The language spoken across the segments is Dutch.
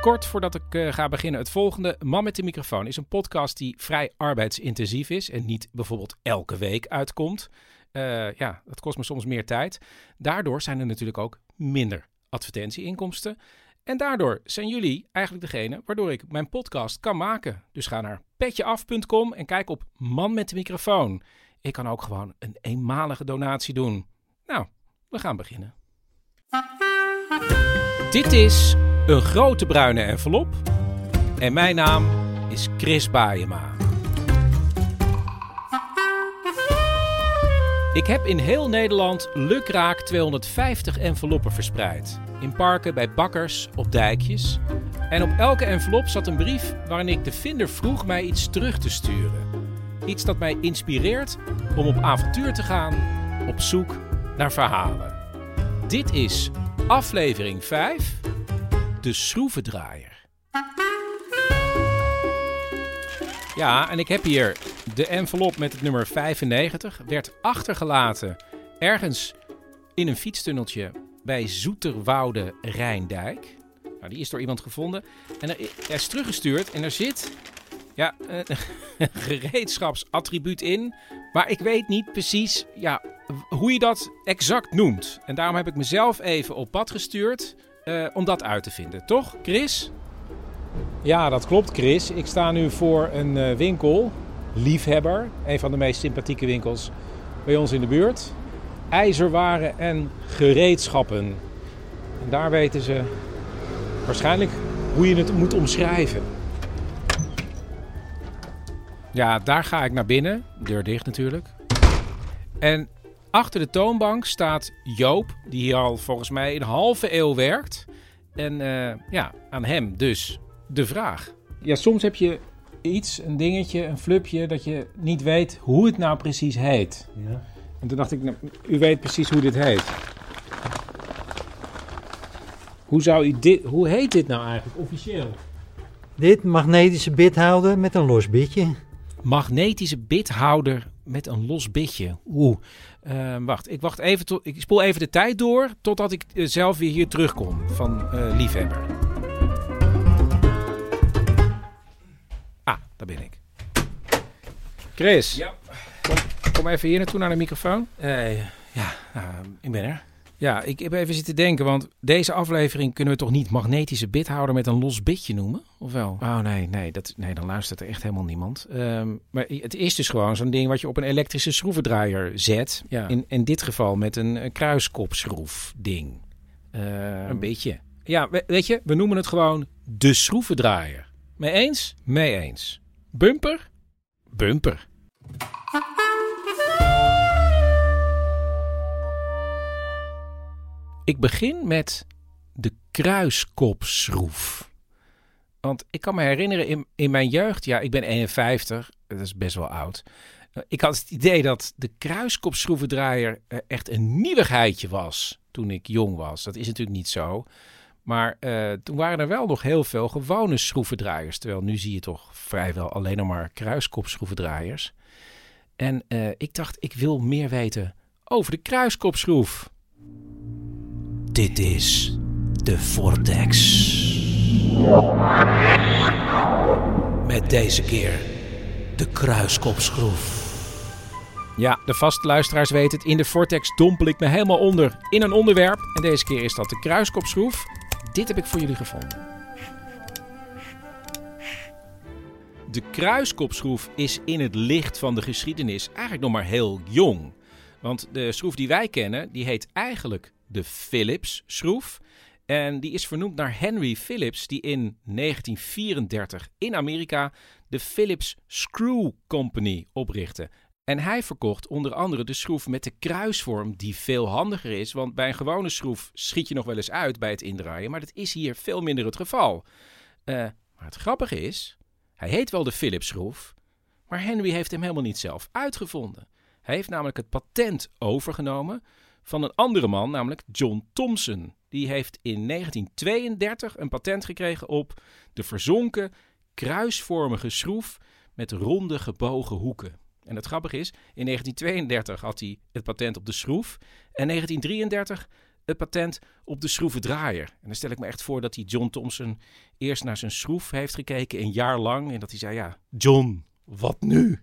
kort voordat ik eh, ga beginnen. Het volgende, Man met de microfoon, is een podcast die vrij arbeidsintensief is en niet bijvoorbeeld elke week uitkomt. Eh, ja, dat kost me soms meer tijd. Daardoor zijn er natuurlijk ook minder advertentieinkomsten. En daardoor zijn jullie eigenlijk degene waardoor ik mijn podcast kan maken. Dus ga naar petjeaf.com en kijk op Man met de microfoon. Ik kan ook gewoon een eenmalige donatie doen. Nou, we gaan beginnen. Dit is een grote bruine envelop. En mijn naam is Chris Baayema. Ik heb in heel Nederland lukraak 250 enveloppen verspreid. In parken, bij bakkers, op dijkjes. En op elke envelop zat een brief waarin ik de vinder vroeg mij iets terug te sturen. Iets dat mij inspireert om op avontuur te gaan, op zoek naar verhalen. Dit is aflevering 5, de schroevendraaier. Ja, en ik heb hier de envelop met het nummer 95. Werd achtergelaten ergens in een fietstunneltje bij Zoeterwoude Rijndijk. Nou, die is door iemand gevonden. En er, is teruggestuurd en er zit ja, een gereedschapsattribuut in. Maar ik weet niet precies ja, hoe je dat exact noemt. En daarom heb ik mezelf even op pad gestuurd eh, om dat uit te vinden. Toch, Chris? Ja, dat klopt, Chris. Ik sta nu voor een eh, winkel, Liefhebber. Een van de meest sympathieke winkels bij ons in de buurt. IJzerwaren en gereedschappen. En daar weten ze waarschijnlijk hoe je het moet omschrijven. Ja, daar ga ik naar binnen. Deur dicht natuurlijk. En achter de toonbank staat Joop, die hier al volgens mij een halve eeuw werkt. En eh, ja, aan hem dus de vraag. Ja, soms heb je iets, een dingetje, een flupje, dat je niet weet hoe het nou precies heet. Ja. En toen dacht ik, nou, u weet precies hoe dit heet. Hoe, zou u dit, hoe heet dit nou eigenlijk officieel? Dit magnetische bithouder met een los bitje. Magnetische bithouder met een los bitje. Oeh. Eh, wacht, ik wacht even tot. Ik spoel even de tijd door totdat ik eh, zelf weer hier terugkom van eh, liefhebber. Ah, daar ben ik. Chris. Ja. Kom, kom even hier naartoe naar de microfoon. Eh, ja, ik ben er. Ja, ik heb even zitten denken, want deze aflevering kunnen we toch niet magnetische bithouder met een los bitje noemen? Of wel? Oh nee, nee, dat, nee dan luistert er echt helemaal niemand. Ehm, maar het is dus gewoon zo'n ding wat je op een elektrische schroevendraaier zet. Ja. In, in dit geval met een, eh, kruiskopschroef ding. een beetje. Ja, we- weet je, we noemen het gewoon de schroevendraaier. Mee eens? Mee eens. Bumper? Bumper. Ik begin met de kruiskopschroef. Want ik kan me herinneren in, in mijn jeugd, ja, ik ben 51, dat is best wel oud. Eh, Ik had het idee dat de kruiskopschroevendraaier eh, echt een nieuwigheidje was toen ik jong was. Dat is natuurlijk niet zo. Maar eh, toen waren er wel nog heel veel gewone schroevendraaiers. Terwijl nu zie je toch vrijwel alleen nog maar kruiskopschroevendraaiers. En ik dacht, ik wil meer weten over de kruiskopschroef. Dit is de Vortex. Met deze keer de kruiskopschroef. Ja, de vaste luisteraars weten het. In de Vortex dompel ik me helemaal onder in een onderwerp. En deze keer is dat de kruiskopschroef. Dit heb ik voor jullie gevonden. De kruiskopschroef is in het licht van de geschiedenis eigenlijk nog maar heel jong. Want de schroef die wij kennen, die heet eigenlijk de Philips schroef. En die is vernoemd naar Henry Phillips, die in 1934 in Amerika de Philips Screw Company oprichtte. En hij verkocht onder andere de schroef met de kruisvorm, die veel handiger is. Want bij een gewone schroef schiet je nog wel eens uit bij het indraaien, maar dat is hier veel minder het geval. Uh, maar het grappige is, hij heet wel de Philips schroef, maar Henry heeft hem helemaal niet zelf uitgevonden. Hij heeft namelijk het patent overgenomen van een andere man, namelijk John Thomson. Die heeft in 1932 een patent gekregen op de verzonken kruisvormige schroef met ronde gebogen hoeken. En het grappige is, in 1932 had hij het patent op de schroef en 1933 het patent op de schroevendraaier. En dan stel ik me echt voor dat die John Thomson eerst naar zijn schroef heeft gekeken, een jaar lang. En dat hij zei, ja, John, wat nu?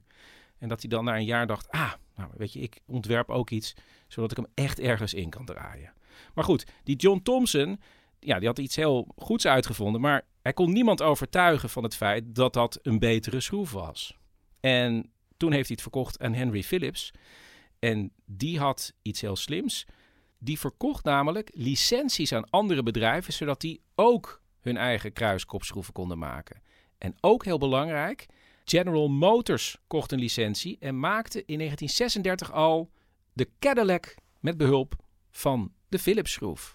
En dat hij dan na een jaar dacht, ah, nou weet je, ik ontwerp ook iets zodat ik hem echt ergens in kan draaien. Maar goed, die John Thomson, ja, die had iets heel goeds uitgevonden, maar hij kon niemand overtuigen van het feit dat dat een betere schroef was. En toen heeft hij het verkocht aan Henry Phillips. En die had iets heel slims. Die verkocht namelijk licenties aan andere bedrijven, zodat die ook hun eigen kruiskopschroeven konden maken. En ook heel belangrijk, General Motors kocht een licentie en maakte in 1936 al de Cadillac met behulp van de Philips schroef.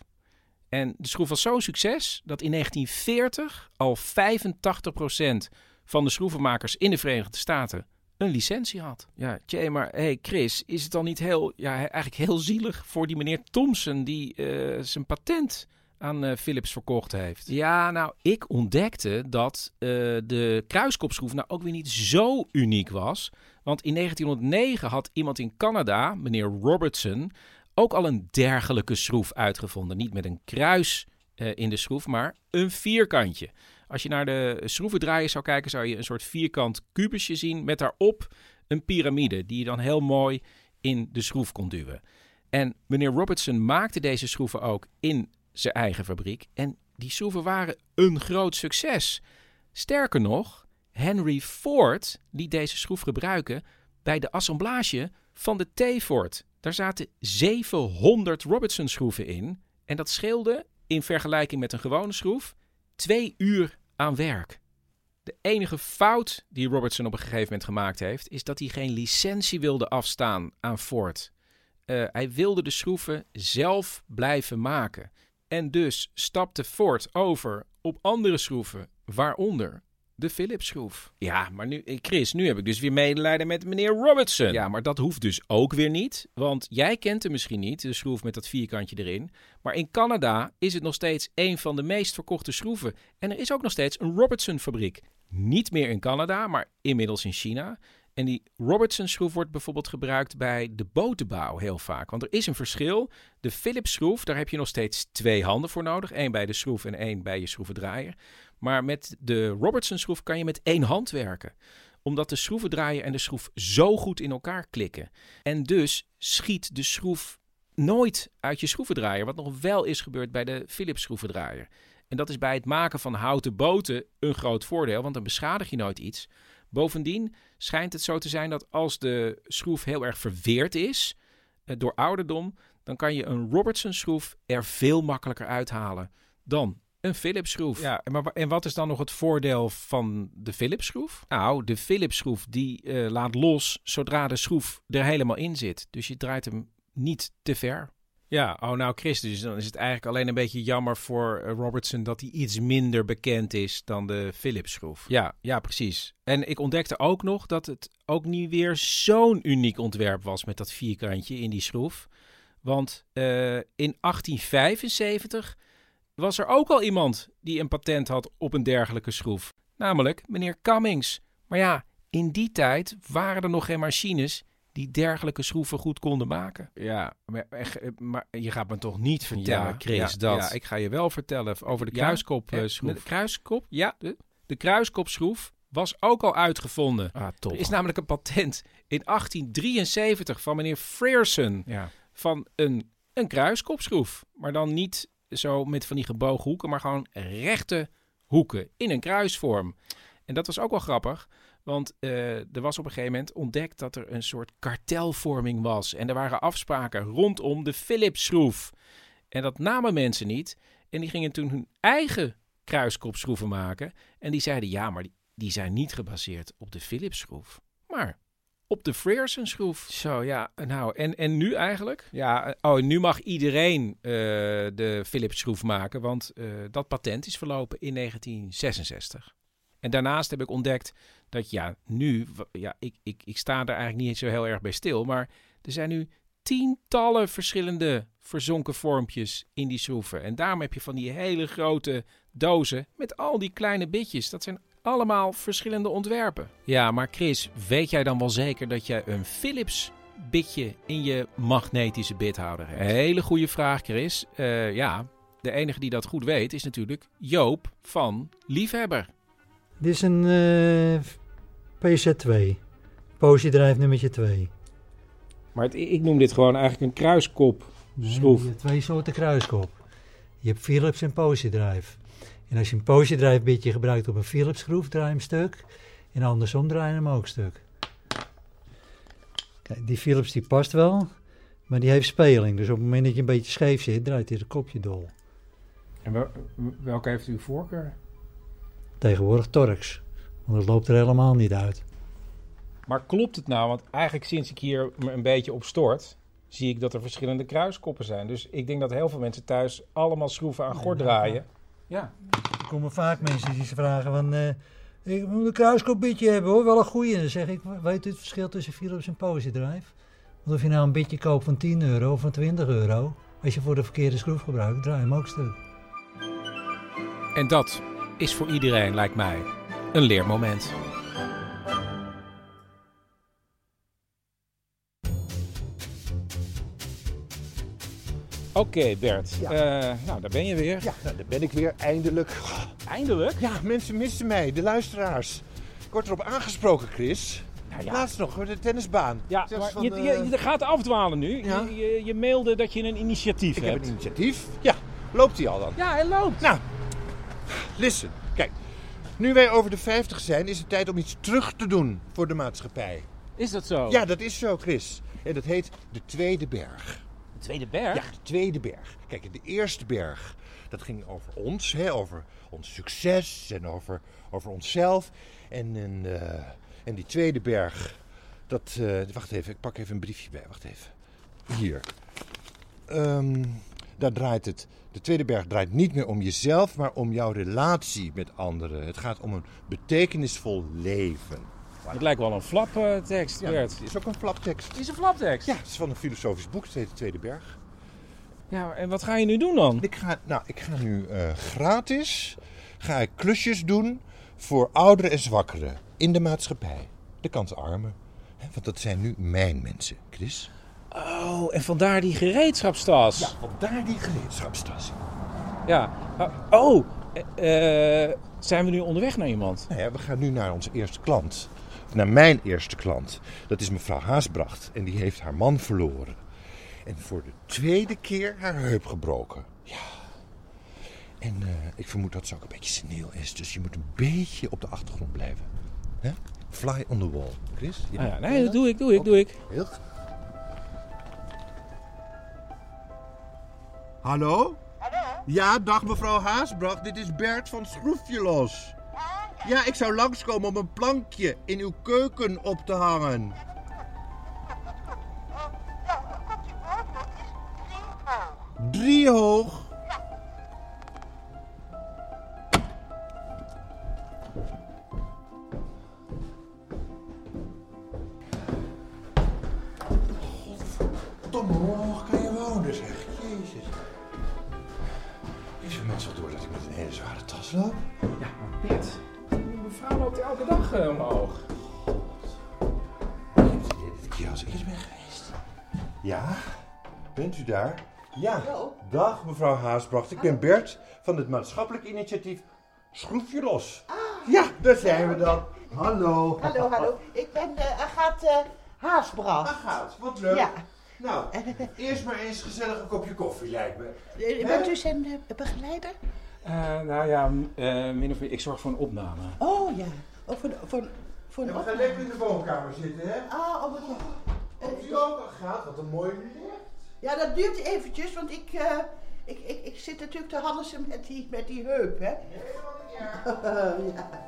En de schroef was zo'n succes dat in 1940 al 85% van de schroevenmakers in de Verenigde Staten een licentie had. Ja, Jay, maar hey Chris, is het dan niet heel, ja, eigenlijk heel zielig voor die meneer Thompson die uh, zijn patent aan uh, Philips verkocht heeft? Ja, nou, ik ontdekte dat uh, de kruiskopschroef nou ook weer niet zo uniek was. Want in 1909 had iemand in Canada, meneer Robertson, ook al een dergelijke schroef uitgevonden. Niet met een kruis in de schroef, maar een vierkantje. Als je naar de schroevendraaier zou kijken, zou je een soort vierkant kubusje zien met daarop een piramide die je dan heel mooi in de schroef kon duwen. En meneer Robertson maakte deze schroeven ook in zijn eigen fabriek en die schroeven waren een groot succes. Sterker nog, Henry Ford liet deze schroef gebruiken bij de assemblage van de T-Ford. Daar zaten 700 Robertson schroeven in en dat scheelde in vergelijking met een gewone schroef twee uur aan werk. De enige fout die Robertson op een gegeven moment gemaakt heeft, is dat hij geen licentie wilde afstaan aan Ford. Uh, hij wilde de schroeven zelf blijven maken. En dus stapte Ford over op andere schroeven, waaronder de Philips schroef. Ja, maar nu, eh, Chris, nu heb ik dus weer medelijden met meneer Robertson. Ja, maar dat hoeft dus ook weer niet. Want jij kent hem misschien niet, de schroef met dat vierkantje erin. Maar in Canada is het nog steeds een van de meest verkochte schroeven. En er is ook nog steeds een Robertson fabriek. Niet meer in Canada, maar inmiddels in China. En die Robertson schroef wordt bijvoorbeeld gebruikt bij de botenbouw heel vaak. Want er is een verschil. De Philips schroef, daar heb je nog steeds twee handen voor nodig. één bij de schroef en één bij je schroevendraaier. Maar met de Robertson schroef kan je met één hand werken omdat de schroevendraaier en de schroef zo goed in elkaar klikken. En dus schiet de schroef nooit uit je schroevendraaier, wat nog wel is gebeurd bij de Philips schroevendraaier. En dat is bij het maken van houten boten een groot voordeel, want dan beschadig je nooit iets. Bovendien schijnt het zo te zijn dat als de schroef heel erg verweerd is eh, door ouderdom, dan kan je een Robertson schroef er veel makkelijker uithalen dan een Philips schroef. Ja, maar, en wat is dan nog het voordeel van de Philips schroef? Nou, de Philips schroef die uh, laat los zodra de schroef er helemaal in zit. Dus je draait hem niet te ver. Ja, oh nou Christus, dan is het eigenlijk alleen een beetje jammer voor eh, Robertson dat hij iets minder bekend is dan de Philips schroef. Ja, ja, precies. En ik ontdekte ook nog dat het ook niet weer zo'n uniek ontwerp was met dat vierkantje in die schroef. Want uh, in 1875 was er ook al iemand die een patent had op een dergelijke schroef. Namelijk meneer Cummings. Maar ja, in die tijd waren er nog geen machines die dergelijke schroeven goed konden maken. Ja, maar, maar je gaat me toch niet vertellen, Chris, dat... Ja, ik ga je wel vertellen over de kruiskopschroef. Eh, de kruiskop? Ja, de, de kruiskopschroef was ook al uitgevonden. Ah, top. Er is namelijk een patent in 1873 van meneer Frearson ja. van een, een kruiskopschroef. Maar dan niet zo met van die gebogen hoeken, maar gewoon rechte hoeken in een kruisvorm. En dat was ook wel grappig, Want eh, er was op een gegeven moment ontdekt dat er een soort kartelvorming was. En er waren afspraken rondom de Philips-schroef. En dat namen mensen niet. En die gingen toen hun eigen kruiskopschroeven maken. En die zeiden, ja, maar die, die zijn niet gebaseerd op de Philips-schroef. Maar op de Frierson-schroef. Zo, ja. Nou, en, en nu eigenlijk? Ja, oh, nu mag iedereen uh, de Philips-schroef maken. Want uh, dat patent is verlopen in 1966. En daarnaast heb ik ontdekt dat ja, nu, ja, ik, ik, ik sta er eigenlijk niet zo heel erg bij stil, maar er zijn nu tientallen verschillende verzonken vormpjes in die schroeven. En daarom heb je van die hele grote dozen met al die kleine bitjes. Dat zijn allemaal verschillende ontwerpen. Ja, maar Chris, weet jij dan wel zeker dat jij een Philips bitje in je magnetische bithouder hebt? Hele goede vraag, Chris. Uh, ja, de enige die dat goed weet is natuurlijk Joop van Liefhebber. Dit is een uh, PZ2. Posiedrijf nummertje 2. Maar het, ik noem dit gewoon eigenlijk een kruiskop schroef. je hebt twee soorten kruiskop. Je hebt Philips en Posiedrijf. En als je een Posiedrijf bitje gebruikt op een Philips schroef, draai je hem stuk. En andersom draai je hem ook stuk. Kijk, die Philips die past wel, maar die heeft speling. Dus op het moment dat je een beetje scheef zit, draait hij het kopje dol. En wel, welke heeft u voorkeur? Tegenwoordig Torx. Want dat loopt er helemaal niet uit. Maar klopt het nou? Want eigenlijk sinds ik hier me een beetje op stort, zie ik dat er verschillende kruiskoppen zijn. Dus ik denk dat heel veel mensen thuis allemaal schroeven aan gort draaien. Ja. Er komen vaak mensen die ze vragen van... Uh, ik moet een kruiskopbitje hebben hoor, wel een goeie. En dan zeg ik, weet u het verschil tussen Philips en Positdrive? Want of je nou een bitje koopt van 10 euro of van 20 euro... als je voor de verkeerde schroef gebruikt, draai je hem ook stuk. En dat is voor iedereen, lijkt mij, een leermoment. Oké, Bert. Ja. Uh, nou, daar ben je weer. Ja, nou, daar ben ik weer, eindelijk. Eindelijk? Ja, mensen missen mij, de luisteraars. Ik word erop aangesproken, Chris. Nou ja. Laatst nog, de tennisbaan. Ja, maar van, je, je, je, gaat afdwalen nu. Ja? Je, je, mailde dat je een initiatief ik hebt. Ik heb een initiatief. Ja, loopt hij al dan? Ja, hij loopt. Nou, listen. Kijk, nu wij over de 50 zijn, is het tijd om iets terug te doen voor de maatschappij. Is dat zo? Ja, dat is zo, Chris. En dat heet de Tweede Berg. De Tweede Berg? Ja, de Tweede Berg. Kijk, de Eerste Berg, dat ging over ons, hè, over ons succes en over, over onszelf. En, en, uh, en die Tweede Berg, dat... Uh, wacht even, ik pak even een briefje bij. Wacht even. Hier. Um, daar draait het de tweede berg draait niet meer om jezelf, maar om jouw relatie met anderen. Het gaat om een betekenisvol leven. Het lijkt wel een flaptekst, ja, Bert. Het is ook een flaptekst. Het is een flaptekst? Ja, het is van een filosofisch boek, het heet De Tweede Berg. Ja, en wat ga je nu doen dan? Ik ga, nou, ik ga nu uh, gratis ga ik klusjes doen voor ouderen en zwakkeren in de maatschappij. De kansarmen. Want dat zijn nu mijn mensen, Chris. Oh, en vandaar die gereedschapstas. Ja, vandaar die gereedschapstas. Ja. Oh, uh, zijn we nu onderweg naar iemand? Nou ja, we gaan nu naar onze eerste klant. Naar mijn eerste klant. Dat is mevrouw Haasbracht. En die heeft haar man verloren. En voor de tweede keer haar heup gebroken. Ja. En uh, ik vermoed dat ze ook een beetje senil is. Dus je moet een beetje op de achtergrond blijven. Fly on the wall. Chris? Ah ja, nee, dat doe ik, doe ik, doe ik. Heel goed. Hallo? Hallo? Ja, dag mevrouw Haasbracht. Dit is Bert van Schroefje Los. Ja, ik zou langskomen om een plankje in uw keuken op te hangen. Drie hoog. Daar? Ja. Hallo. Dag mevrouw Haasbracht, ik ben Bert van het maatschappelijk initiatief Schroefje Los. Ah. Ja, daar zijn we dan. Hallo. Hallo, hallo. Ik ben uh, Agathe Haasbracht. Agathe, wat leuk. Ja. Nou, eerst maar eens gezellig een kopje koffie, lijkt me. Uh, bent u zijn uh, begeleider? Uh, nou ja, min of meer, ik zorg voor een opname. Oh ja, oh, voor, voor, voor een we gaan lekker in de woonkamer zitten, hè? Ah, oh, wat Als u ook gaat, wat een mooi licht. Ja, dat duurt eventjes, want ik, eh, ik, ik, ik zit natuurlijk te hallesen met die, met die heup, hè. ja.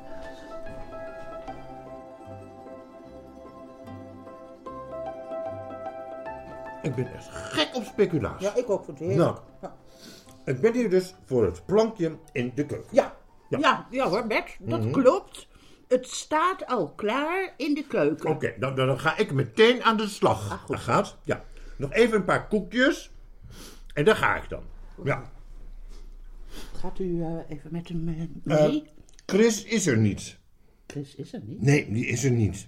Ik ben echt gek op speculatie. ja, ik ook voor het. Nou, Ja. ik ben hier dus voor het plankje in de keuken. Ja, Ja. ja. ja, hoor, Bert, dat Mhm. klopt. Het staat al klaar in de keuken. Oké, dan, dan ga ik meteen aan de slag. Ah, goed. Dat gaat. Ja. Nog even een paar koekjes. En daar ga ik dan. Ja. Gaat u eh, even met hem eh, Eh, mee? Chris is er niet. Chris is er niet. Nee, die is er niet.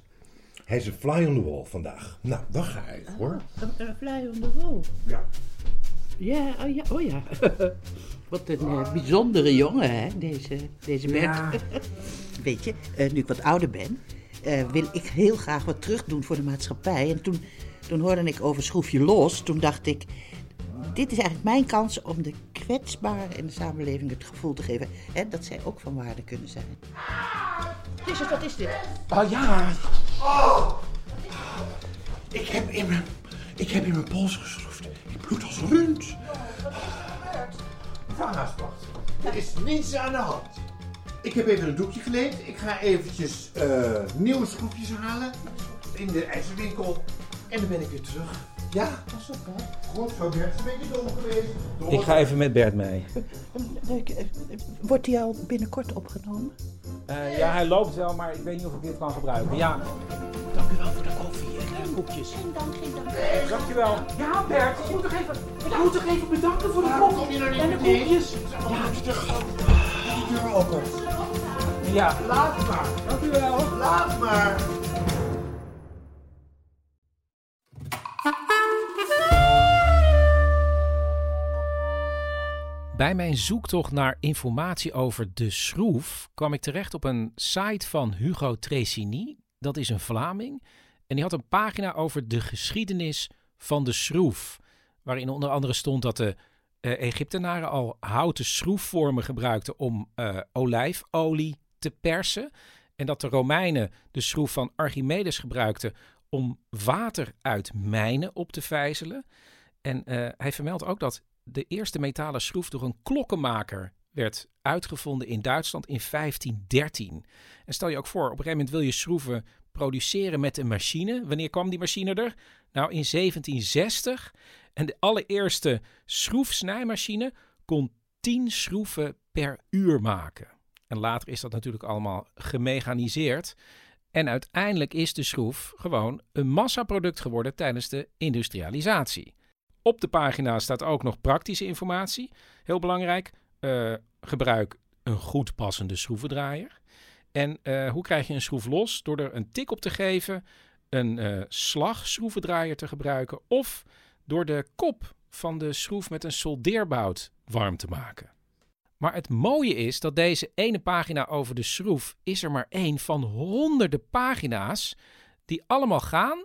Hij is een fly on the wall vandaag. Nou, dan ga ik hoor. Een, fly on the wall. Ja. Ja, oh ja, oh ja. Wat een bijzondere jongen, hè, deze, deze Bert. Weet je, nu ik wat ouder ben, wil ik heel graag wat terug doen voor de maatschappij. En toen, toen hoorde ik over Schroefje Los. Toen dacht ik, dit is eigenlijk mijn kans om de kwetsbaren in de samenleving het gevoel te geven hè, dat zij ook van waarde kunnen zijn. Jezus, wat is dit? Oh ja, Ik heb in mijn, ik heb in mijn pols geschroefd. Ik bloed als rund. Mevrouw Haasbach, er is niets aan de hand. Ik heb even een doekje geleend. Ik ga eventjes eh, nieuwe schroefjes halen in de ijzerwinkel. En dan ben ik weer terug. Ja, Pas op, hè. goed zo Bert. Een beetje dom geweest. Ik ga even met Bert mee. Eh, Wordt die al binnenkort opgenomen? Eh, ja, hij loopt wel, maar ik weet niet of ik dit kan gebruiken. Ja, Dank u wel voor de koffie en de koekjes. Geen dank, geen dank. dankjewel. Ja, Bert, ik moet toch even, ik moet toch even bedanken voor de Waarom koffie kom je nou niet en de meteen? koekjes. Ja, die deur, die deur open. Ja, Laat maar. dank u wel. Laat maar. Bij mijn zoektocht naar informatie over de schroef kwam ik terecht op een site van Hugo Tresini. Dat is een Vlaming. En die had een pagina over de geschiedenis van de schroef. Waarin onder andere stond dat de eh, Egyptenaren al houten schroefvormen gebruikten om eh, olijfolie te persen. En dat de Romeinen de schroef van Archimedes gebruikten om water uit mijnen op te vijzelen. En eh, hij vermeldt ook dat de eerste metalen schroef door een klokkenmaker werd uitgevonden in Duitsland in 1513. En stel je ook voor, op een gegeven moment wil je schroeven produceren met een machine. Wanneer kwam die machine er? Nou, in 1760. En de allereerste schroefsnijmachine kon 10 schroeven per uur maken. En later is dat natuurlijk allemaal gemechaniseerd. En uiteindelijk is de schroef gewoon een massaproduct geworden tijdens de industrialisatie. Op de pagina staat ook nog praktische informatie. Heel belangrijk. eh, gebruik een goed passende schroevendraaier. En eh, hoe krijg je een schroef los? Door er een tik op te geven, een eh slagschroevendraaier te gebruiken of door de kop van de schroef met een soldeerbout warm te maken. Maar het mooie is dat deze ene pagina over de schroef is er maar één van honderden pagina's die allemaal gaan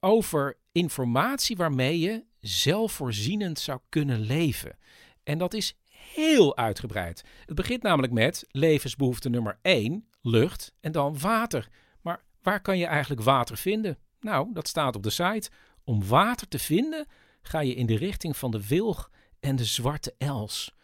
over informatie waarmee je zelfvoorzienend zou kunnen leven. En dat is heel uitgebreid. Het begint namelijk met levensbehoefte nummer 1, lucht, en dan water. Maar waar kan je eigenlijk water vinden? Nou, dat staat op de site. Om water te vinden ga je in de richting van de wilg en de zwarte els.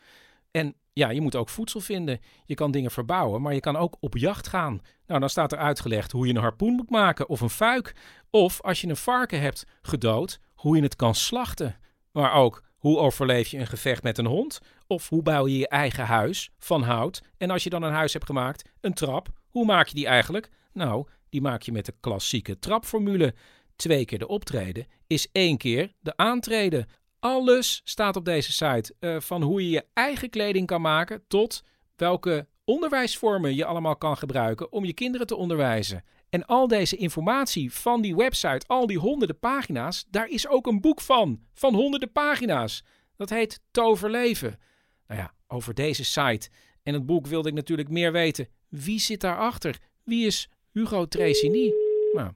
En ja, je moet ook voedsel vinden. Je kan dingen verbouwen, maar je kan ook op jacht gaan. Nou, dan staat er uitgelegd hoe je een harpoen moet maken of een fuik. Of als je een varken hebt gedood, hoe je het kan slachten. Maar ook hoe overleef je een gevecht met een hond? Of hoe bouw je je eigen huis van hout? En als je dan een huis hebt gemaakt, een trap, hoe maak je die eigenlijk? Nou, die maak je met de klassieke trapformule. Twee keer de optreden is één keer de aantreden. Alles staat op deze site. eh, van hoe je je eigen kleding kan maken tot welke onderwijsvormen je allemaal kan gebruiken om je kinderen te onderwijzen. En al deze informatie van die website, al die honderden pagina's, daar is ook een boek van, van honderden pagina's. Dat heet Toverleven. Nou ja, over deze site en het boek wilde ik natuurlijk meer weten. Wie zit daarachter? Wie is Hugo Tresini? Nou,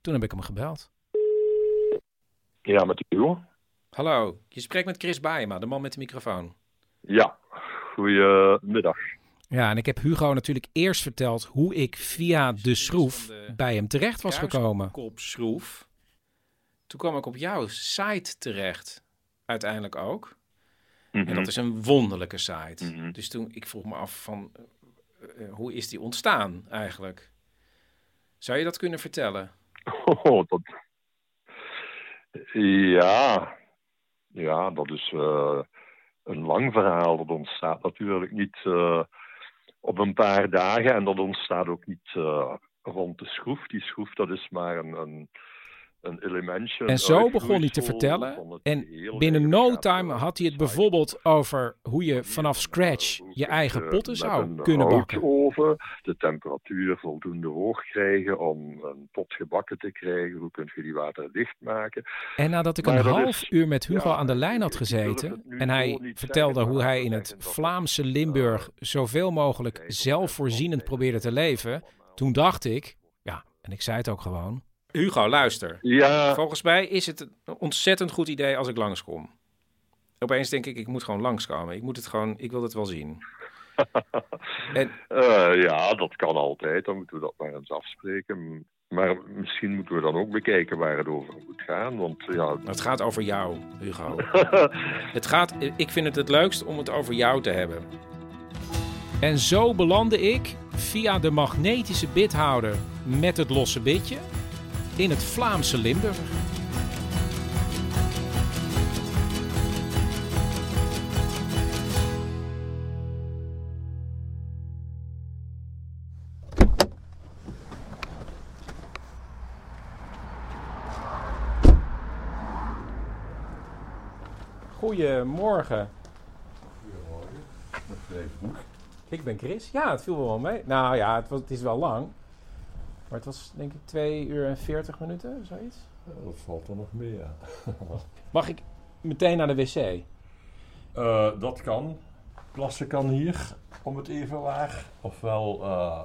toen heb ik hem gebeld. Ja, met Hugo. Hallo, je spreekt met Chris Baayema, de man met de microfoon. Ja, goedemiddag. Ja, en ik heb Hugo natuurlijk eerst verteld hoe ik via de schroef bij hem terecht was gekomen. Kopschroef. Toen kwam ik op jouw site terecht, uiteindelijk ook. En Mhm. dat is een wonderlijke site. Mhm. Dus toen, ik vroeg me af van, eh, eh, hoe is die ontstaan eigenlijk? Zou je dat kunnen vertellen? Oh, dat... Ja. Ja, dat is eh, een lang verhaal. Dat ontstaat natuurlijk niet eh, op een paar dagen. En dat ontstaat ook niet eh, rond de schroef. Die schroef, dat is maar een, een. En zo begon hij te vertellen. En binnen no time eh, had hij het bijvoorbeeld over hoe je vanaf scratch je eigen eh, potten zou kunnen bakken. houtoven de temperatuur voldoende hoog krijgen om een pot gebakken te krijgen. Hoe kun je die waterdicht maken? En nadat ik een half uur met Hugo aan de lijn had gezeten en hij vertelde hoe hij in het Vlaamse Limburg eh, zoveel mogelijk zelfvoorzienend probeerde te leven, toen dacht ik, ja, en ik zei het ook gewoon, Hugo, luister. Ja, Volgens mij is het een ontzettend goed idee als ik langskom. Opeens denk ik, ik moet gewoon langskomen. Ik moet het gewoon, ik wil het wel zien. En eh, ja, dat kan altijd. Dan moeten we dat maar eens afspreken. Maar misschien moeten we dan ook bekijken waar het over moet gaan. Want ja, het gaat over jou, Hugo. Het gaat, ik vind het het leukst om het over jou te hebben. En zo belandde ik via de magnetische bithouder met het losse bitje in het Vlaamse Limburg. Goedemorgen. Ik ben Chris. Ja, het viel wel mee. Nou ja, het, was, het is wel lang. Maar het was denk ik 2 uur en 40 minuten, zoiets. Dat valt er nog mee, ja. Mag ik meteen naar de wc? Eh, dat kan. Plassen kan hier, om het even waar. Ofwel, eh,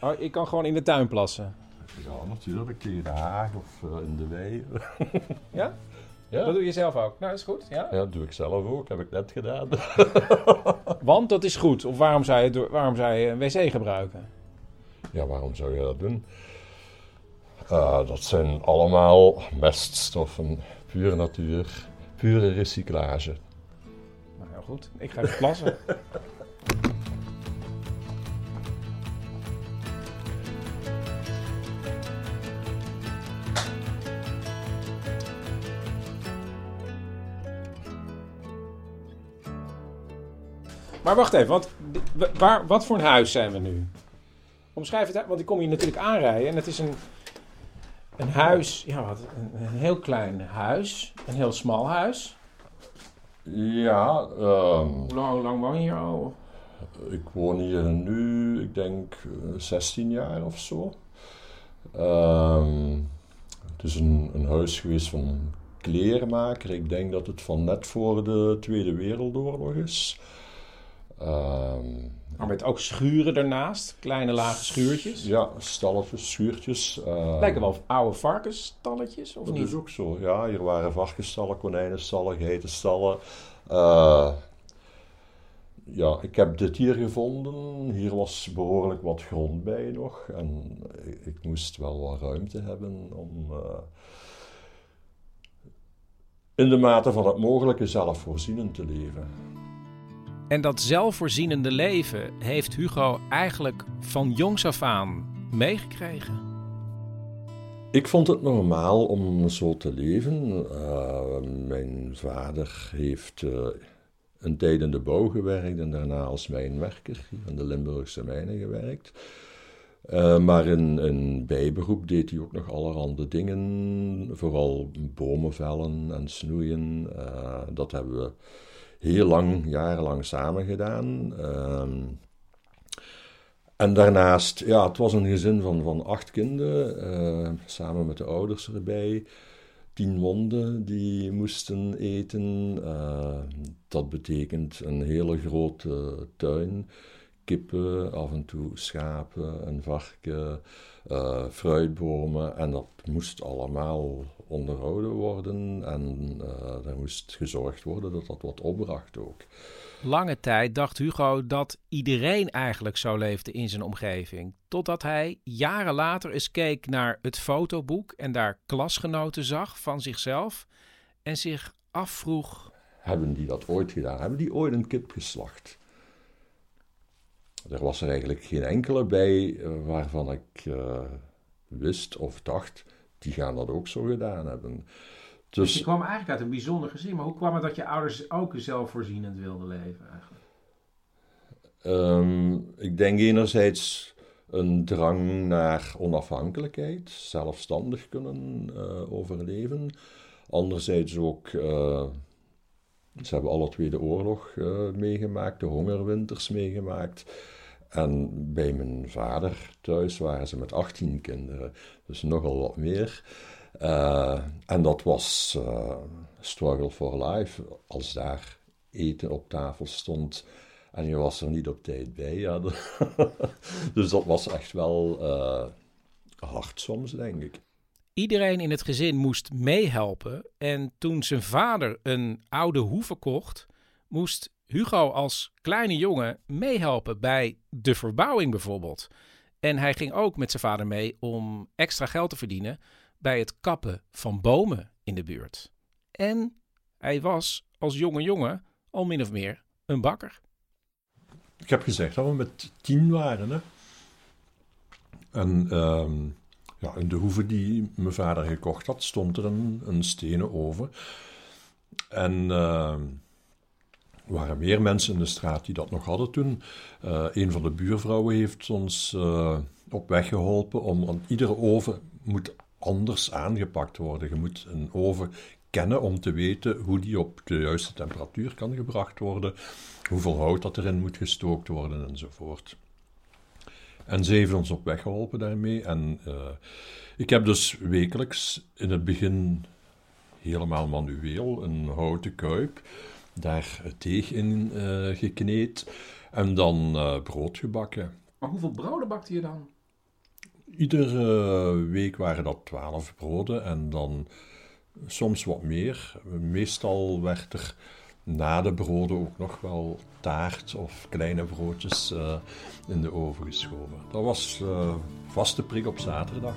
Oh, ik kan gewoon in de tuin plassen. ja, natuurlijk, in de Haag of eh, in de wei. Ja? ja. Dat doe je zelf ook. Nou, is goed. Ja? ja, dat doe ik zelf ook, heb ik net gedaan. Want dat is goed. Of waarom zou je, waarom zou je een wc gebruiken? Ja, waarom zou je dat doen? Eh, dat zijn allemaal meststoffen, pure natuur, pure recyclage. Nou, heel goed. Ik ga even plassen. Maar wacht even, want waar, wat voor een huis zijn we nu? Omschrijf het, want ik kom hier natuurlijk aanrijden en het is een, een huis, ja, wat, een, een heel klein huis, een heel smal huis. Ja, ehm, Hoe lang, hoe lang woon je hier al? Ik woon hier nu, ik denk, eh, 16 jaar of zo. Ehm, het is een, een huis geweest van een kleermaker. Ik denk dat het van net voor de Tweede Wereldoorlog is. Ehm, Maar met ook schuren ernaast, kleine lage schuurtjes. ja, stalletjes, schuurtjes. eh, Lijken wel oude varkensstalletjes, of dat niet? is ook zo. Ja, hier waren varkensstallen, konijnenstallen, geitenstallen. Eh, ja, ik heb dit hier gevonden. Hier was behoorlijk wat grond bij nog. En ik, ik moest wel wat ruimte hebben om eh, in de mate van het mogelijke zelfvoorzienend te leven. En dat zelfvoorzienende leven heeft Hugo eigenlijk van jongs af aan meegekregen. Ik vond het normaal om zo te leven. Eh, mijn vader heeft eh, een tijd in de bouw gewerkt en daarna als mijnwerker in de Limburgse mijnen gewerkt. Eh, maar in, in bijberoep deed hij ook nog allerhande dingen, vooral bomen vellen en snoeien. Dat hebben we heel lang, jarenlang samen gedaan. Ehm, en daarnaast, ja, het was een gezin van, van acht kinderen, eh, samen met de ouders erbij. Tien monden die moesten eten. Eh, dat betekent een hele grote tuin. Kippen, af en toe schapen, een varken, eh, fruitbomen. En dat moest allemaal onderhouden worden en uh, er moest gezorgd worden dat dat wat opbracht ook. Lange tijd dacht Hugo dat iedereen eigenlijk zo leefde in zijn omgeving. Totdat hij jaren later eens keek naar het fotoboek en daar klasgenoten zag van zichzelf en zich afvroeg: Hebben die dat ooit gedaan? Hebben die ooit een kip geslacht? Er was er eigenlijk geen enkele bij eh, waarvan ik uh, wist of dacht, die gaan dat ook zo gedaan hebben. Dus, dus je kwam eigenlijk uit een bijzonder gezin, maar hoe kwam het dat je ouders ook zelfvoorzienend wilden leven eigenlijk? Um, ik denk enerzijds een drang naar onafhankelijkheid, zelfstandig kunnen uh, overleven. Anderzijds ook, uh, ze hebben alle twee de oorlog uh, meegemaakt, de hongerwinters meegemaakt. En bij mijn vader thuis waren ze met 18 kinderen, dus nogal wat meer. Uh, en dat was uh, struggle for life. Als daar eten op tafel stond en je was er niet op tijd bij. Ja, dus dat was echt wel uh, hard soms, denk ik. Iedereen in het gezin moest meehelpen. En toen zijn vader een oude hoeve kocht, moest Hugo als kleine jongen meehelpen bij de verbouwing bijvoorbeeld. En hij ging ook met zijn vader mee om extra geld te verdienen bij het kappen van bomen in de buurt. En hij was als jonge jongen al min of meer een bakker. Ik heb gezegd dat we met tien waren. Hè? En uh, ja, in de hoeve die mijn vader gekocht had, stond er een, een stenen oven. En uh, er waren meer mensen in de straat die dat nog hadden toen. Uh, een van de buurvrouwen heeft ons uh, op weg geholpen om aan iedere oven moet anders aangepakt worden. Je moet een oven kennen om te weten hoe die op de juiste temperatuur kan gebracht worden, hoeveel hout dat erin moet gestookt worden enzovoort. En ze heeft ons op weg geholpen daarmee. En uh, ik heb dus wekelijks in het begin helemaal manueel een houten kuip, daar het deeg in uh, gekneed en dan uh, brood gebakken. Maar hoeveel broden bakte je dan? Iedere week waren dat twaalf broden en dan soms wat meer. Meestal werd er na de broden ook nog wel taart of kleine broodjes uh, in de oven geschoven. Dat was uh, vaste prik op zaterdag.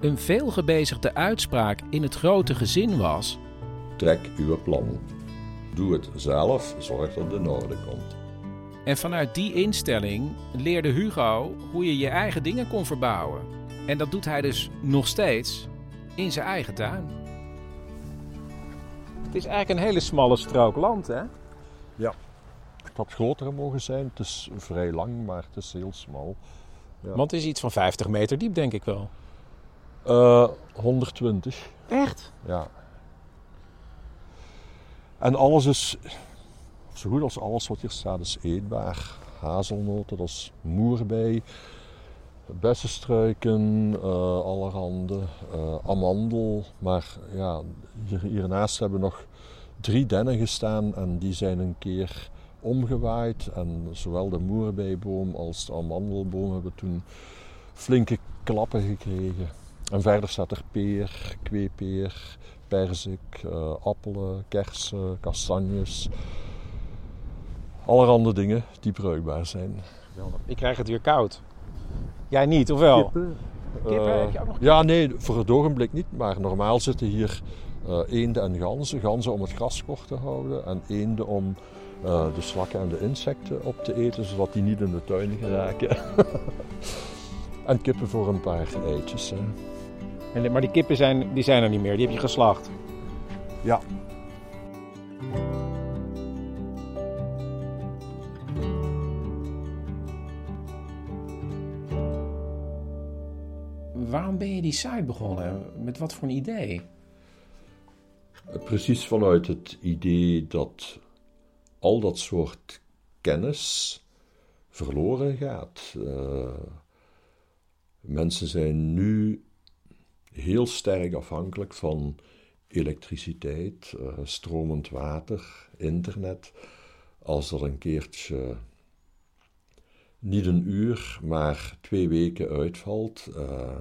Een veelgebezigde uitspraak in het grote gezin was: Trek uw plan. Doe het zelf, zorg dat het in orde komt. En vanuit die instelling leerde Hugo hoe je je eigen dingen kon verbouwen. En dat doet hij dus nog steeds in zijn eigen tuin. Het is eigenlijk een hele smalle strook land, hè? Ja. Het had groter mogen zijn. Het is vrij lang, maar het is heel smal. Ja. Want het is iets van 50 meter diep, denk ik wel. Uh, 120. Echt? Ja. En alles is zo goed als alles wat hier staat is eetbaar. Hazelnoten, dat is moerbei, bessenstruiken, uh, allerhande, uh, amandel. Maar ja, hier, hiernaast hebben nog drie dennen gestaan en die zijn een keer omgewaaid. En zowel de moerbeiboom als de amandelboom hebben toen flinke klappen gekregen. En verder staat er peer, kweepeer, perzik, uh, appelen, kersen, kastanjes allerhande dingen die breukbaar zijn. Ik krijg het weer koud. Jij niet, of wel? Kippen. Kippen uh, heb je ook nog Ja, nee, voor het ogenblik niet. Maar normaal zitten hier uh, eenden en ganzen. Ganzen om het gras kort te houden. En eenden om uh, de slakken en de insecten op te eten, zodat die niet in de tuin geraken. en kippen voor een paar eitjes. Hè. En, maar die kippen zijn, die zijn er niet meer, die heb je geslacht? Ja, waarom ben je die site begonnen? Met wat voor een idee? Precies vanuit het idee dat al dat soort kennis verloren gaat. Uh, mensen zijn nu heel sterk afhankelijk van elektriciteit, uh, stromend water, internet. Als er een keertje niet een uur, maar twee weken uitvalt, uh,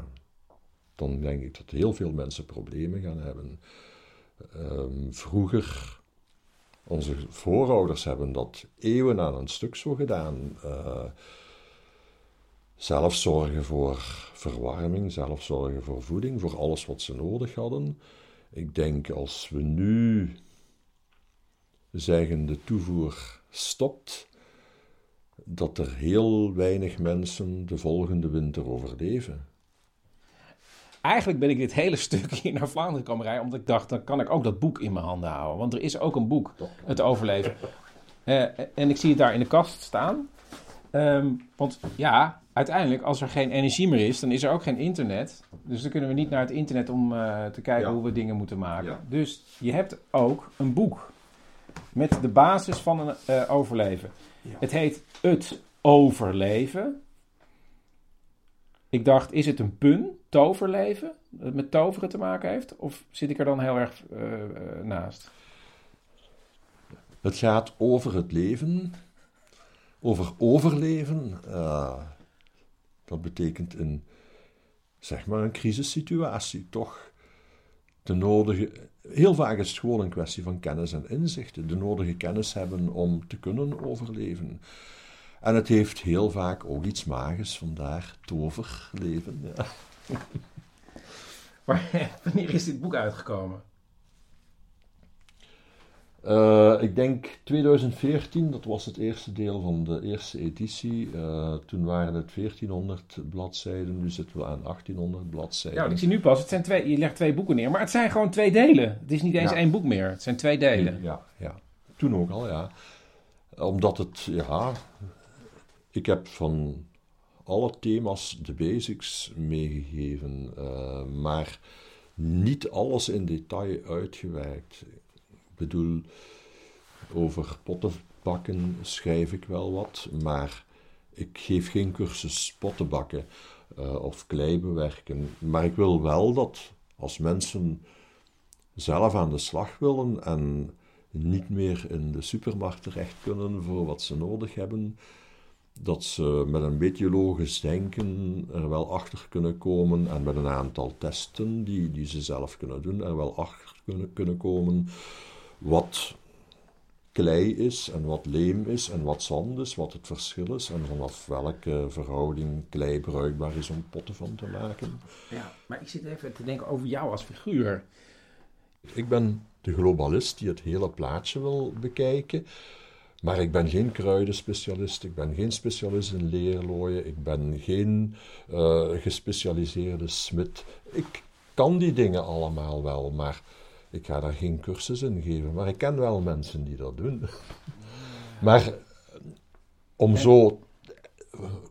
dan denk ik dat heel veel mensen problemen gaan hebben. Ehm, vroeger, onze voorouders hebben dat eeuwen aan een stuk zo gedaan. Uh, zelf zorgen voor verwarming, zelf zorgen voor voeding, voor alles wat ze nodig hadden. Ik denk als we nu zeggen de toevoer stopt, dat er heel weinig mensen de volgende winter overleven. Eigenlijk ben ik dit hele stuk hier naar Vlaanderen komen rijden, omdat ik dacht, dan kan ik ook dat boek in mijn handen houden. Want er is ook een boek, Het Overleven. Uh, en ik zie het daar in de kast staan. Um, want ja, uiteindelijk, als er geen energie meer is, dan is er ook geen internet. Dus dan kunnen we niet naar het internet om uh, te kijken hoe we dingen moeten maken. Ja. Dus je hebt ook een boek met de basis van een uh, overleven. Ja. Het heet Het Overleven. Ik dacht, is het een pun, toverleven, dat met toveren te maken heeft? Of zit ik er dan heel erg uh, naast? Het gaat over het leven, over overleven. Uh, dat betekent een, zeg maar, een crisissituatie, toch? De nodige, heel vaak is het gewoon een kwestie van kennis en inzichten. De nodige kennis hebben om te kunnen overleven. En het heeft heel vaak ook iets magisch, vandaar toverleven. Ja. Maar wanneer is dit boek uitgekomen? Uh, ik denk 2014, dat was het eerste deel van de eerste editie. Uh, toen waren het 1400 bladzijden, nu zitten we aan 1800 bladzijden. Ja, ik zie nu pas, het zijn twee, je legt twee boeken neer, maar het zijn gewoon twee delen. Het is niet eens ja. één boek meer, het zijn twee delen. Ja, ja, toen ook al, ja. Omdat het, ja, ik heb van alle thema's de basics meegegeven, uh, maar niet alles in detail uitgewerkt bedoel, over pottenbakken schrijf ik wel wat, maar ik geef geen cursus pottenbakken uh, of klei bewerken. Maar ik wil wel dat als mensen zelf aan de slag willen en niet meer in de supermarkt terecht kunnen voor wat ze nodig hebben, dat ze met een beetje logisch denken er wel achter kunnen komen en met een aantal testen die, die ze zelf kunnen doen, er wel achter kunnen, kunnen komen wat klei is en wat leem is en wat zand is, wat het verschil is en vanaf welke verhouding klei bruikbaar is om potten van te maken. Ja, maar ik zit even te denken over jou als figuur. Ik ben de globalist die het hele plaatje wil bekijken. Maar ik ben geen kruidenspecialist, ik ben geen specialist in leerlooien, ik ben geen uh, gespecialiseerde smid. Ik kan die dingen allemaal wel, maar ik ga daar geen cursus in geven, maar ik ken wel mensen die dat doen. maar om zo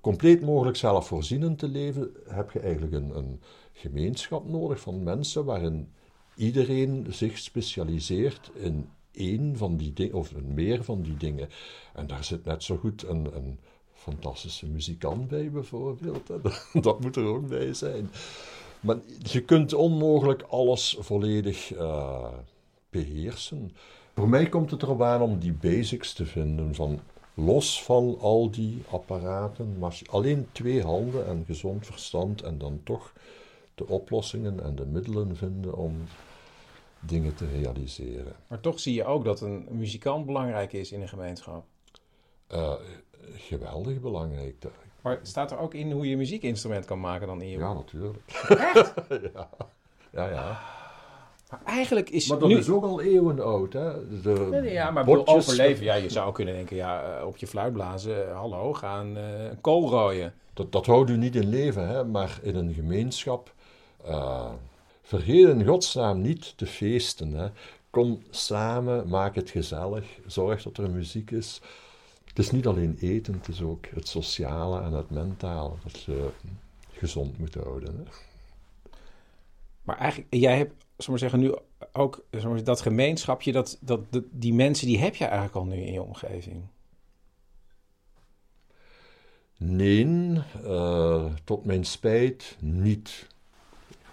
compleet mogelijk zelfvoorzienend te leven, heb je eigenlijk een, een gemeenschap nodig van mensen waarin iedereen zich specialiseert in één van die dingen, of meer van die dingen. En daar zit net zo goed een, een fantastische muzikant bij, bijvoorbeeld. Dat moet er ook bij zijn. Maar je kunt onmogelijk alles volledig uh, beheersen. Voor mij komt het erop aan om die basics te vinden van los van al die apparaten, maar alleen twee handen en gezond verstand en dan toch de oplossingen en de middelen vinden om dingen te realiseren. Maar toch zie je ook dat een muzikant belangrijk is in een gemeenschap. Uh, geweldig belangrijk. Maar staat er ook in hoe je muziekinstrument kan maken dan in je Ja, natuurlijk. Echt? ja. ja, ja. Maar eigenlijk is... Maar dat is ook al eeuwen oud, hè? De ja, maar botjes... overleven... Ja, je zou kunnen denken, ja, eh, op je fluit blazen, eh, hallo, gaan uh, kool rooien. Dat, dat houdt u niet in leven, hè? Maar in een gemeenschap... Uh, vergeet in godsnaam niet te feesten, hè? Kom samen, maak het gezellig, zorg dat er muziek is... Het is niet alleen eten, het is ook het sociale en het mentale dat je gezond moet houden. Hè? Maar eigenlijk, jij hebt, maar zeggen, nu ook dat gemeenschapje, dat, dat, die mensen, die heb je eigenlijk al nu in je omgeving. Nee, uh, tot mijn spijt niet.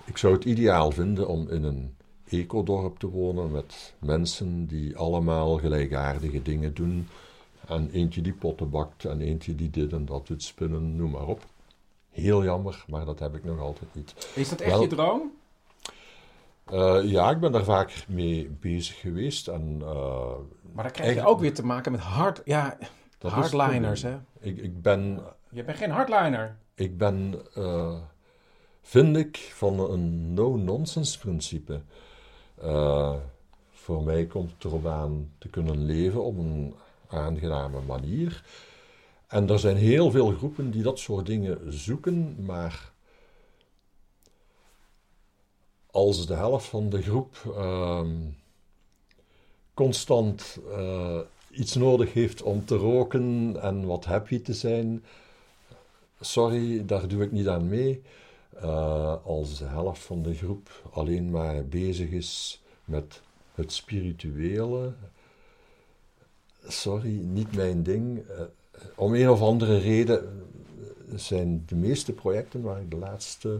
Ik zou het ideaal vinden om in een ecodorp te wonen met mensen die allemaal gelijkaardige dingen doen en eentje die potten bakt en eentje die dit en dat doet spinnen, noem maar op. heel jammer, maar dat heb ik nog altijd niet. Is dat echt Wel- je droom? Eh, ja, ik ben daar vaak mee bezig geweest. En, eh, Maar dan krijg je ook weer te maken met hard, ja, hardliners, hè? Ik, ik ben Je bent geen hardliner. Ik ben, eh, vind ik, van een no-nonsense principe. Voor mij komt het erop aan te kunnen leven op een aangename manier. En er zijn heel veel groepen die dat soort dingen zoeken, maar als de helft van de groep ehm, constant eh, iets nodig heeft om te roken en wat happy te zijn, sorry, daar doe ik niet aan mee. Eh, als de helft van de groep alleen maar bezig is met het spirituele, sorry, niet mijn ding. Eh, om een of andere reden eh, zijn de meeste projecten waar ik de laatste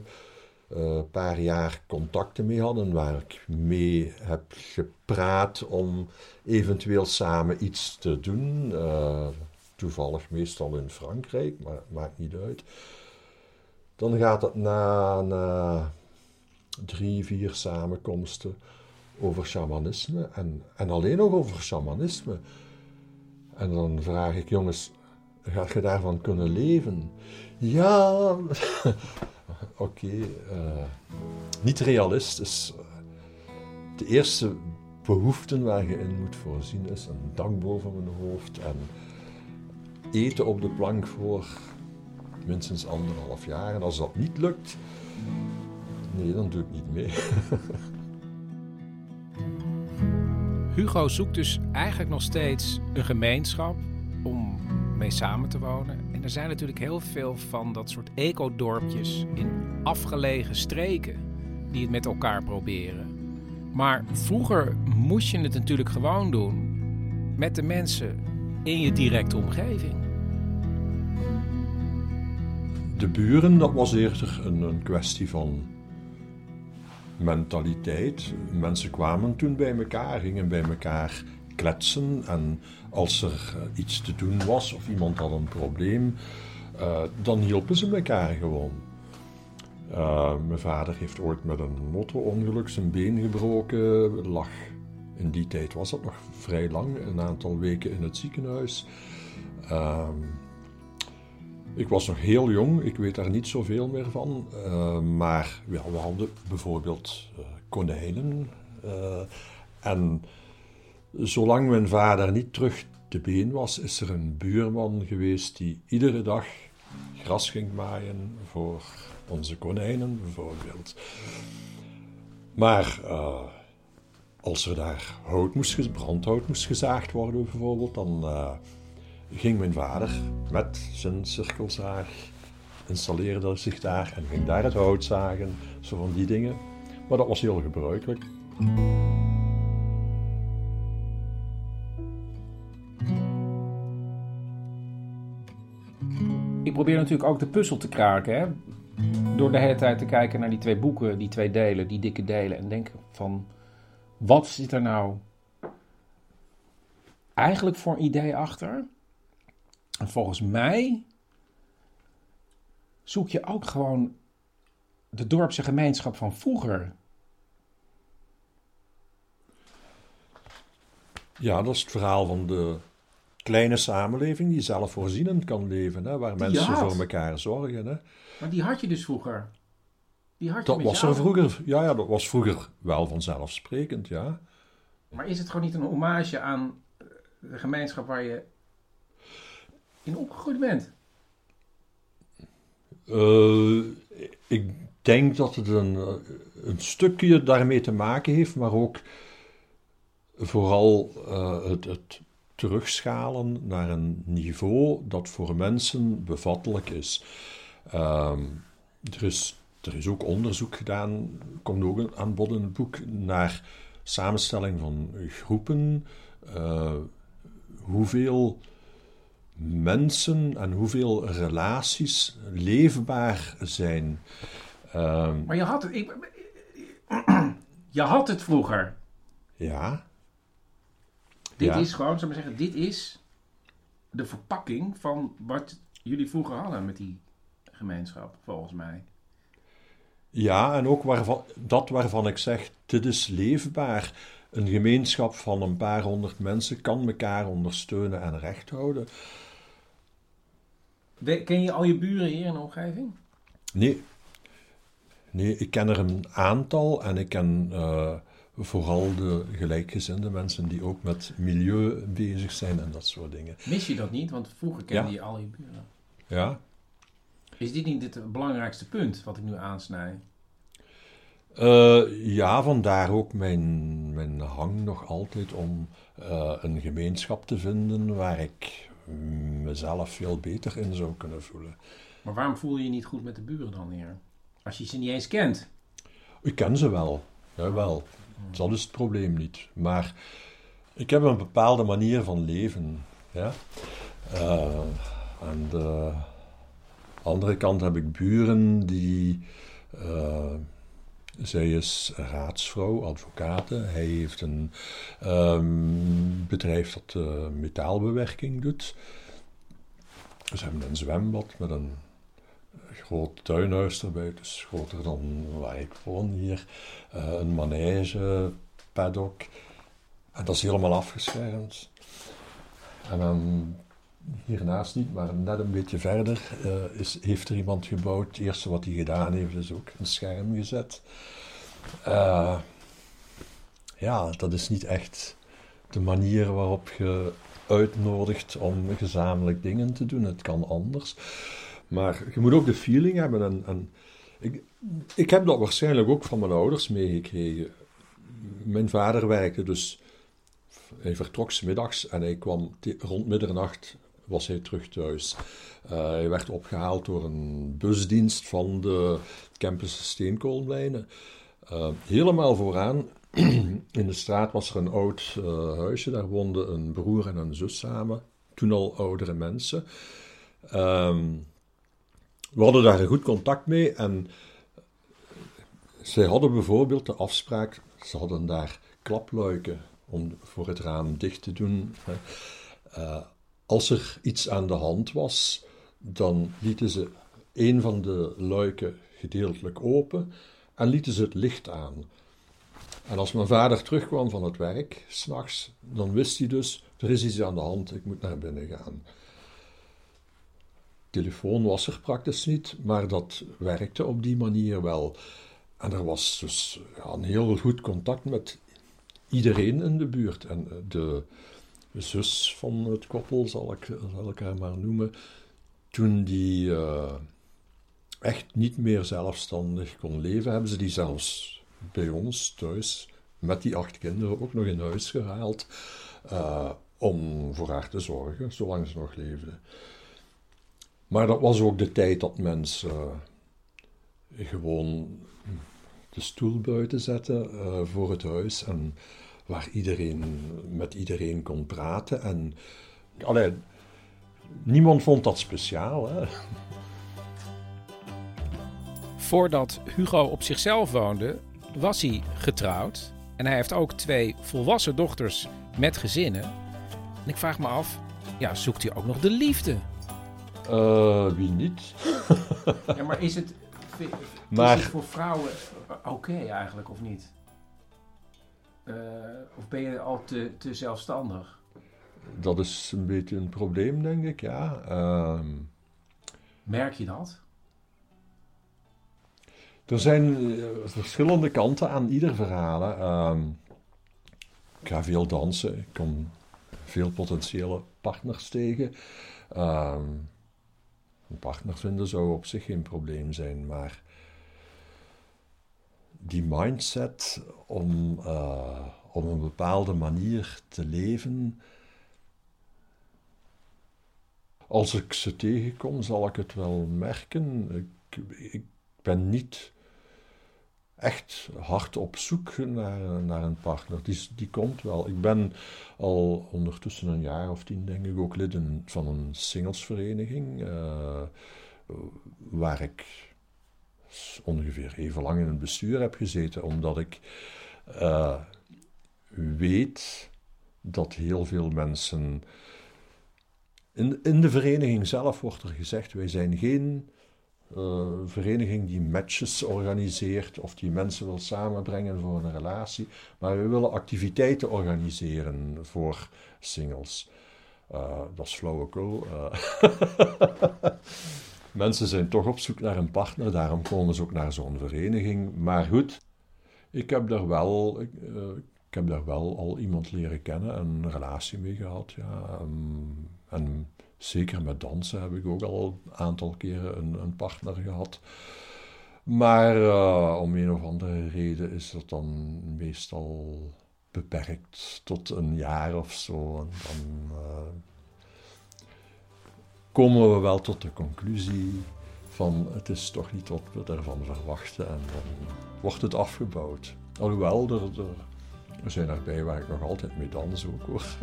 eh, paar jaar contacten mee had en waar ik mee heb gepraat om eventueel samen iets te doen. eh, toevallig meestal in Frankrijk, maar maakt niet uit. Dan gaat het na, na drie, vier samenkomsten over shamanisme en, en alleen nog over shamanisme. En dan vraag ik, jongens, gaat je daarvan kunnen leven? Ja, oké, eh, niet realistisch. De eerste behoeften waar je in moet voorzien is een dak boven mijn hoofd en eten op de plank voor minstens anderhalf jaar. En als dat niet lukt, nee, dan doe ik niet mee. Hugo zoekt dus eigenlijk nog steeds een gemeenschap om mee samen te wonen. En er zijn natuurlijk heel veel van dat soort ecodorpjes in afgelegen streken die het met elkaar proberen. Maar vroeger moest je het natuurlijk gewoon doen met de mensen in je directe omgeving. De buren, dat was eerder een, een kwestie van mentaliteit. Mensen kwamen toen bij elkaar, gingen bij elkaar kletsen. En als er eh, iets te doen was of iemand had een probleem, eh, dan hielpen ze elkaar gewoon. Eh, mijn vader heeft ooit met een motorongeluk zijn been gebroken. Lag in die tijd was dat nog vrij lang, een aantal weken in het ziekenhuis. Ehm, ik was nog heel jong, ik weet daar niet zoveel meer van. eh, maar we hadden bijvoorbeeld eh, konijnen. eh, en zolang mijn vader niet terug te been was, is er een buurman geweest die iedere dag gras ging maaien voor onze konijnen bijvoorbeeld. Maar als er daar hout moest, brandhout moest gezaagd worden bijvoorbeeld, dan ging mijn vader met zijn cirkelzaag, installeerde zich daar en ging daar het hout zagen, zo van die dingen. Maar dat was heel gebruikelijk. Ik probeer natuurlijk ook de puzzel te kraken. Hè? Door de hele tijd te kijken naar die twee boeken, die twee delen, die dikke delen. En denken van, wat zit er nou eigenlijk voor een idee achter? En volgens mij zoek je ook gewoon de dorpse gemeenschap van vroeger. Ja, dat is het verhaal van de kleine samenleving die zelfvoorzienend kan leven, hè, waar Die mensen had. voor elkaar zorgen. Hè. Maar die had je dus vroeger. Die had je Dat was er vroeger, ja, ja, dat was vroeger wel vanzelfsprekend, ja. Maar is het gewoon niet een hommage aan de gemeenschap waar je in opgegroeid bent? Eh, ik denk dat het een, eh, een stukje daarmee te maken heeft, maar ook vooral eh, het, het terugschalen naar een niveau dat voor mensen bevattelijk is. Ehm, er is. Er is ook onderzoek gedaan, komt ook aan bod in het boek, naar samenstelling van groepen. hoeveel mensen en hoeveel relaties leefbaar zijn. Ehm, Maar je had het, ik, je had het vroeger. ja. Dit Ja. is gewoon, zou ik maar zeggen, dit is de verpakking van wat jullie vroeger hadden met die gemeenschap, volgens mij. Ja, en ook waarvan, dat waarvan ik zeg, dit is leefbaar. Een gemeenschap van een paar honderd mensen kan elkaar ondersteunen en recht houden. Ken je al je buren hier in de omgeving? Nee. Nee, ik ken er een aantal en ik ken uh, vooral de gelijkgezinde mensen die ook met milieu bezig zijn en dat soort dingen. Mis je dat niet? Want vroeger kende Ja. je al je buren. Ja. Is dit niet het belangrijkste punt wat ik nu aansnij? Eh, ja, vandaar ook mijn, mijn hang nog altijd om eh, een gemeenschap te vinden waar ik mezelf veel beter in zou kunnen voelen. Maar waarom voel je je niet goed met de buren dan hier? Als je ze niet eens kent. Ik ken ze wel, jawel. Dat is het probleem niet. Maar ik heb een bepaalde manier van leven. Ja? Eh, aan de andere kant heb ik buren die. eh, zij is raadsvrouw, advocate. Hij heeft een ehm, bedrijf dat eh, metaalbewerking doet. Ze hebben een zwembad met een groot tuinhuis erbij, dus groter dan waar ik woon hier. Eh, een manege, paddock. En dat is helemaal afgeschermd. En dan hiernaast niet, maar net een beetje verder eh, is, heeft er iemand gebouwd. Het eerste wat hij gedaan heeft is ook een scherm gezet. Eh, ja, dat is niet echt de manier waarop je uitnodigt om gezamenlijk dingen te doen. Het kan anders. Maar je moet ook de feeling hebben. En, ik, ik heb dat waarschijnlijk ook van mijn ouders meegekregen. Mijn vader werkte dus. Hij vertrok 's middags en hij kwam rond middernacht was hij terug thuis. Eh, hij werd opgehaald door een busdienst van de campus Steenkoolmijnen. Eh, helemaal vooraan in de straat was er een oud eh, huisje. Daar woonden een broer en een zus samen. Toen al oudere mensen. Ehm, we hadden daar een goed contact mee en zij hadden bijvoorbeeld de afspraak, ze hadden daar klapluiken om voor het raam dicht te doen. Als er iets aan de hand was, dan lieten ze een van de luiken gedeeltelijk open en lieten ze het licht aan. En als mijn vader terugkwam van het werk, s'nachts, dan wist hij dus, er is iets aan de hand, ik moet naar binnen gaan. Telefoon was er praktisch niet, maar dat werkte op die manier wel. En er was dus ja, een heel goed contact met iedereen in de buurt. En eh, zus van het koppel, zal ik, zal ik haar maar noemen, toen die eh, echt niet meer zelfstandig kon leven, hebben ze die zelfs bij ons thuis met die acht kinderen ook nog in huis gehaald eh, om voor haar te zorgen, zolang ze nog leefde. Maar dat was ook de tijd dat mensen eh, gewoon de stoel buiten zetten voor het huis en waar iedereen met iedereen kon praten. En allee, niemand vond dat speciaal. Hè? Voordat Hugo op zichzelf woonde, was hij getrouwd. En hij heeft ook twee volwassen dochters met gezinnen. En ik vraag me af, ja, zoekt hij ook nog de liefde? Eh, wie niet? Ja, maar is het, Maar- is het voor vrouwen oké eigenlijk, of niet? Eh, of ben je al te, te zelfstandig? Dat is een beetje een probleem, denk ik, ja. Ehm, Merk je dat? er zijn eh, verschillende kanten aan ieder verhaal. Ehm, ik ga veel dansen, ik kom veel potentiële partners tegen. Ehm, een partner vinden zou op zich geen probleem zijn, maar die mindset om eh, op een bepaalde manier te leven. Als ik ze tegenkom, zal ik het wel merken. Ik, ik ben niet echt hard op zoek naar, naar een partner. Die, die komt wel. Ik ben al ondertussen een jaar of tien, denk ik, ook lid van een singlesvereniging. eh, waar ik ongeveer even lang in het bestuur heb gezeten, omdat ik eh, weet dat heel veel mensen. In, in de vereniging zelf wordt er gezegd: wij zijn geen eh, vereniging die matches organiseert of die mensen wil samenbrengen voor een relatie. Maar we willen activiteiten organiseren voor singles. Uh, dat is flauwekul. Uh, mensen zijn toch op zoek naar een partner, daarom komen ze ook naar zo'n vereniging. Maar goed, ik heb daar wel, ik, ik, heb daar wel al iemand leren kennen en een relatie mee gehad. Ja. Um, en zeker met dansen heb ik ook al een aantal keren een, een partner gehad. Maar uh, om een of andere reden is dat dan meestal beperkt tot een jaar of zo. En dan uh, komen we wel tot de conclusie van het is toch niet wat we ervan verwachten en dan wordt het afgebouwd. Alhoewel, er, er, er zijn erbij waar ik nog altijd mee dans ook hoor.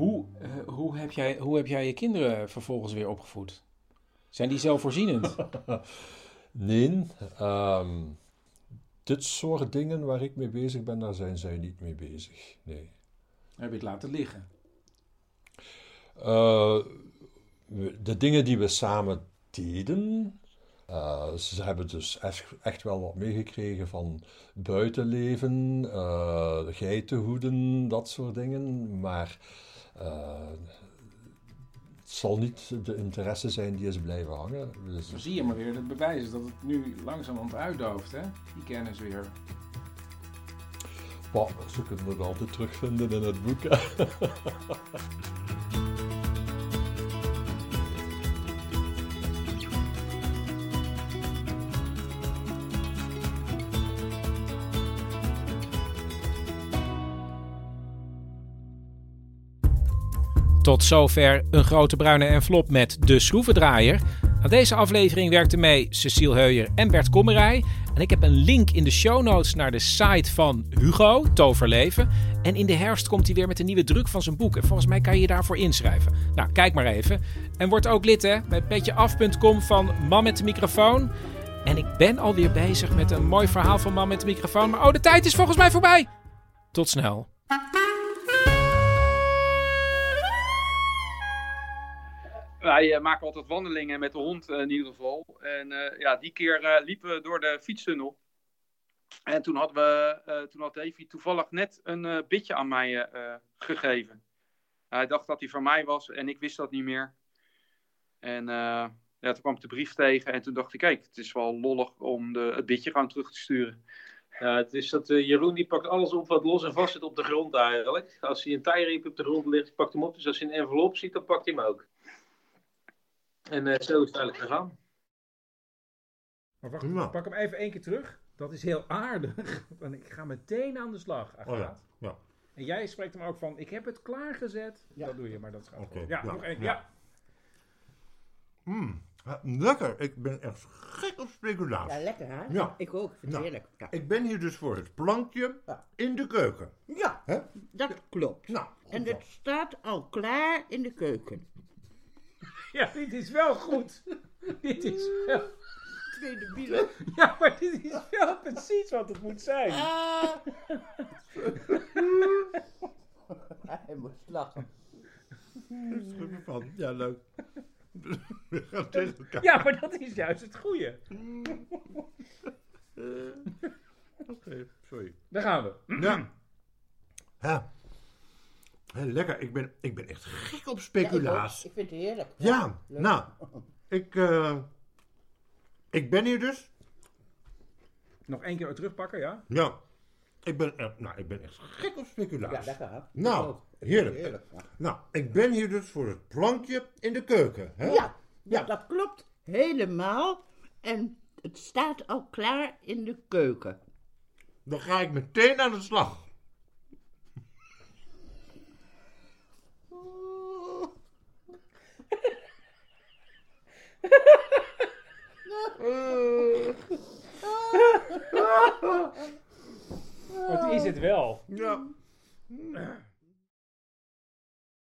Hoe, uh, hoe, heb jij, hoe heb jij je kinderen vervolgens weer opgevoed? Zijn die zelfvoorzienend? nee. Um, dit soort dingen waar ik mee bezig ben, daar zijn zij niet mee bezig. Nee. Heb je het laten liggen? Uh, de dingen die we samen deden. Uh, ze hebben dus echt, wel wat meegekregen van buitenleven, uh, geitenhoeden, dat soort dingen. Maar uh, zal niet de interesse zijn die is blijven hangen. Dus... Dan zie je maar weer het bewijs dat het nu langzamerhand uitdooft, hè? Die kennis weer. Bah, ze kunnen het altijd terugvinden in het boek. Tot zover een grote bruine envelop met de schroevendraaier. Aan deze aflevering werkten mee Cecile Heuier en Bert Kommerij. En ik heb een link in de show notes naar de site van Hugo, Toverleven. En in de herfst komt hij weer met een nieuwe druk van zijn boek. En volgens mij kan je je daarvoor inschrijven. Nou, kijk maar even. En word ook lid bij petjeaf.com van Man met de microfoon. En ik ben alweer bezig met een mooi verhaal van Man met de microfoon. Maar oh, de tijd is volgens mij voorbij. Tot snel. Wij uh, maken altijd wandelingen met de hond uh, in ieder geval. En uh, ja, die keer liepen we door de fietstunnel. En toen, hadden we, toen had Davy toevallig net een bitje aan mij gegeven. Hij dacht dat hij van mij was en ik wist dat niet meer. En ja, toen kwam ik de brief tegen en toen dacht ik, kijk, het is wel lollig om de, het bitje gewoon terug te sturen. Ja, het is dat Jeroen die pakt alles op wat los en vast zit op de grond eigenlijk. Als hij een tijriep op de grond ligt, pakt hem op. Dus als hij een envelop ziet, dan pakt hij hem ook. En uh, zo is het eigenlijk gegaan. Maar wacht, ja. pak hem even één keer terug. Dat is heel aardig. Want ik ga meteen aan de slag. Oh, ja. ja. En jij spreekt hem ook van, ik heb het klaargezet. Ja. Dat doe je, maar dat gaat okay. Ja, nog één. Ja. Mm, lekker. Ik ben echt gek op speculatie. Ja, lekker hè? Ja. Ik ook. Vind nou, heerlijk. Ja. Ik ben hier dus voor het plankje in de keuken. Ja, Hè? dat klopt. Nou, en het staat al klaar in de keuken. Ja, dit is wel goed. dit is wel... Tweede bielen. Ja, maar dit is wel precies wat het moet zijn. Ah. Hij moet lachen. Van. Ja, leuk. We gaan tegen elkaar. Ja, maar dat is juist het goede. Uh, Oké, okay, sorry. Daar gaan we. Ja. ja. Lekker, ik ben, ik ben echt gek op speculaas. Ja, ik, ik, vind het heerlijk. Ja, nou, ik, uh, ik ben hier dus. Nog één keer terugpakken, ja? Ja. Ik ben, uh, nou, ik ben echt gek op speculaas. Ja, lekker hè? Nou, heerlijk. heerlijk ja. Nou, ik ben hier dus voor het plankje in de keuken. Hè? Ja, ja, ja, dat klopt helemaal. En het staat al klaar in de keuken. Dan ga ik meteen aan de slag. Wat is het wel? Ja.